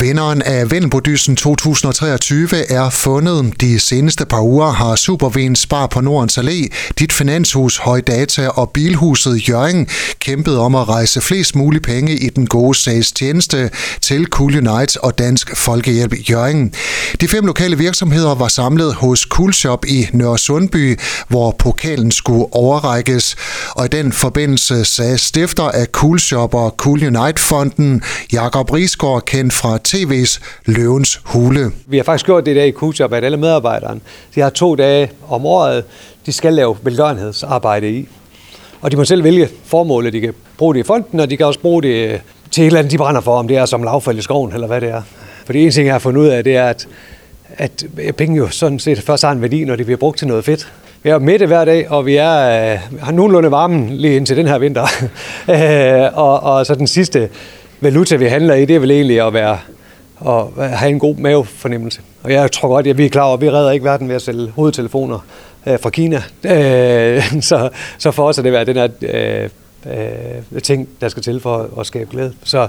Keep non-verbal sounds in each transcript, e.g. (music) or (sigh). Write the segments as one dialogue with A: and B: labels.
A: Vinderen af Vennelbodyssen 2023 er fundet. De seneste par uger har Superven Spar på Nordens Allé, dit finanshus, Højdata og Bilhuset Jørgen kæmpet om at rejse flest mulige penge i den gode sags tjeneste til Cool Unite og Dansk Folkehjælp Jørgen. De fem lokale virksomheder var samlet hos Cool Shop i Nørre Sundby, hvor pokalen skulle overrækkes. Og i den forbindelse sagde stifter af Cool Shop og Cool Unite-fonden, Jakob Risgaard, kendt fra TV's Løvens Hule.
B: Vi har faktisk gjort det i dag i Kujob, at alle medarbejderne de har to dage om året, de skal lave velgørenhedsarbejde i. Og de må selv vælge formålet. De kan bruge det i fonden, og de kan også bruge det øh, til et eller andet, de brænder for, om det er som lavfald i skoven, eller hvad det er. For det ene ting, jeg har fundet ud af, det er, at, at øh, penge jo sådan set først har en værdi, når de bliver brugt til noget fedt. Vi er midt hver dag, og vi er, øh, har nogenlunde varmen lige indtil den her vinter. (laughs) øh, og, og så den sidste valuta, vi handler i, det er vel egentlig at være og have en god mavefornemmelse. Og jeg tror godt, at vi er klar over, at vi redder ikke verden ved at sælge hovedtelefoner øh, fra Kina. Øh, (laughs) så, så for os er det været den her øh, øh, ting, der skal til for at skabe glæde. Så,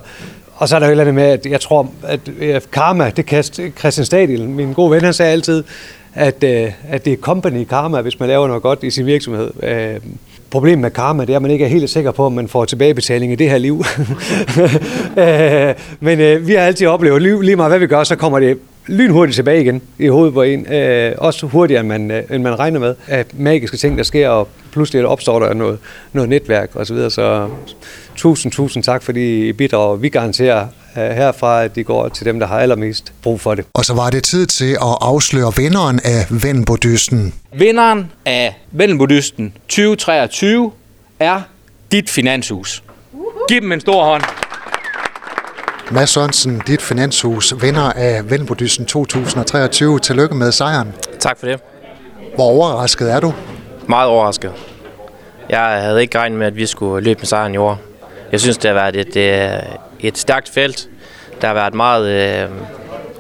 B: og så er der jo et eller andet med, at jeg tror, at øh, karma, det kan Christian Stadil, min gode ven, han sagde altid, at, øh, at det er company karma, hvis man laver noget godt i sin virksomhed. Øh, problemet med karma, det er, at man ikke er helt sikker på, om man får tilbagebetaling i det her liv. (laughs) Øh, men øh, vi har altid oplevet, lige meget hvad vi gør, så kommer det lynhurtigt tilbage igen i hovedet på en. Øh, også hurtigere, end man, øh, end man regner med. Af magiske ting, der sker, og pludselig opstår der noget, noget netværk osv. Så, videre. så tusind, tusind tak, fordi I bidrager. Vi garanterer øh, herfra, at de går til dem, der har allermest brug for det.
A: Og så var det tid til at afsløre vinderen af Vennbodysten.
C: Vinderen af Vennbodysten 2023 er dit finanshus. Giv dem en stor hånd.
A: Mads Sørensen, dit finanshus, vinder af Vennbodysten 2023. Tillykke med sejren.
D: Tak for det.
A: Hvor overrasket er du?
D: Meget overrasket. Jeg havde ikke regnet med, at vi skulle løbe med sejren i år. Jeg synes, det har været et, øh, et stærkt felt. Der har været meget, øh,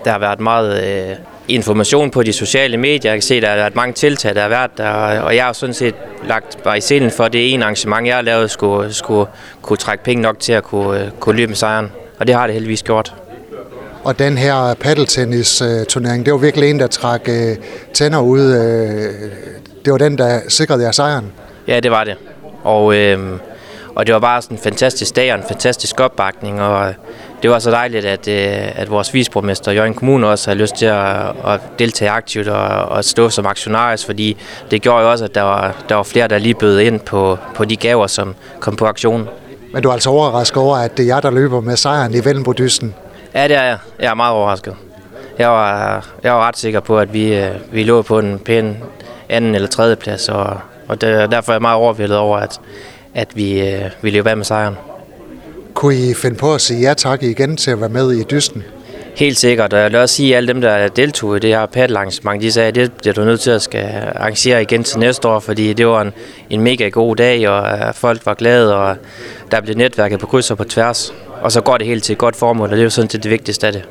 D: der har været meget øh, information på de sociale medier. Jeg kan se, der har været mange tiltag, der har været der, og jeg har sådan set lagt bare i scenen for, at det ene arrangement, jeg har lavet, skulle, skulle kunne trække penge nok til at kunne, kunne løbe med sejren. Og det har det heldigvis gjort.
A: Og den her paddeltennis-turnering, det var virkelig en, der trak tænder ud. Det var den, der sikrede jer sejren?
D: Ja, det var det. Og, øh, og det var bare sådan en fantastisk dag og en fantastisk opbakning, og det var så dejligt, at, øh, at vores visborgmester Jørgen Kommune også har lyst til at, at deltage aktivt og, og stå som aktionarisk, fordi det gjorde jo også, at der var, der var flere, der lige bød ind på, på de gaver, som kom på aktionen.
A: Men du er altså overrasket over, at det er jer, der løber med sejren i Vellenbodysten?
D: Ja, det er jeg. Jeg er meget overrasket. Jeg var, jeg var ret sikker på, at vi, øh, vi lå på en pæn anden eller tredje plads, og, og det, derfor er jeg meget overvældet over, at, at vi, øh, vi løber af med sejren.
A: Kunne I finde på at sige ja tak igen til at være med i dysten?
D: Helt sikkert, og jeg vil også sige, at alle dem, der deltog i det her paddelarrangement, de sagde, at det bliver du nødt til at skal arrangere igen til næste år, fordi det var en, en mega god dag, og øh, folk var glade, og der blev netværket på kryds og på tværs. Og så går det helt til et godt formål, og det er jo sådan set det vigtigste af det.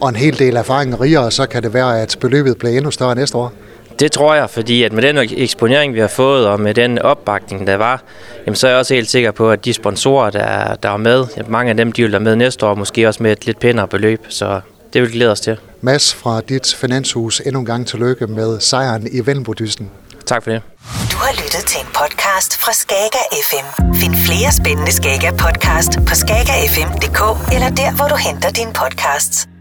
A: Og en hel del erfaring rigere, så kan det være, at beløbet bliver endnu større næste år?
D: Det tror jeg, fordi at med den eksponering, vi har fået, og med den opbakning, der var, jamen, så er jeg også helt sikker på, at de sponsorer, der, der er med, mange af dem, de vil være med næste år, måske også med et lidt pænere beløb, så det vil glæde os til.
A: Mads fra dit finanshus, endnu en gang tillykke med sejren i Vellenbodysten.
D: Tak for det.
E: Du har lyttet til en podcast fra Skager FM. Find flere spændende Skager podcast på skagerfm.dk eller der, hvor du henter dine podcasts.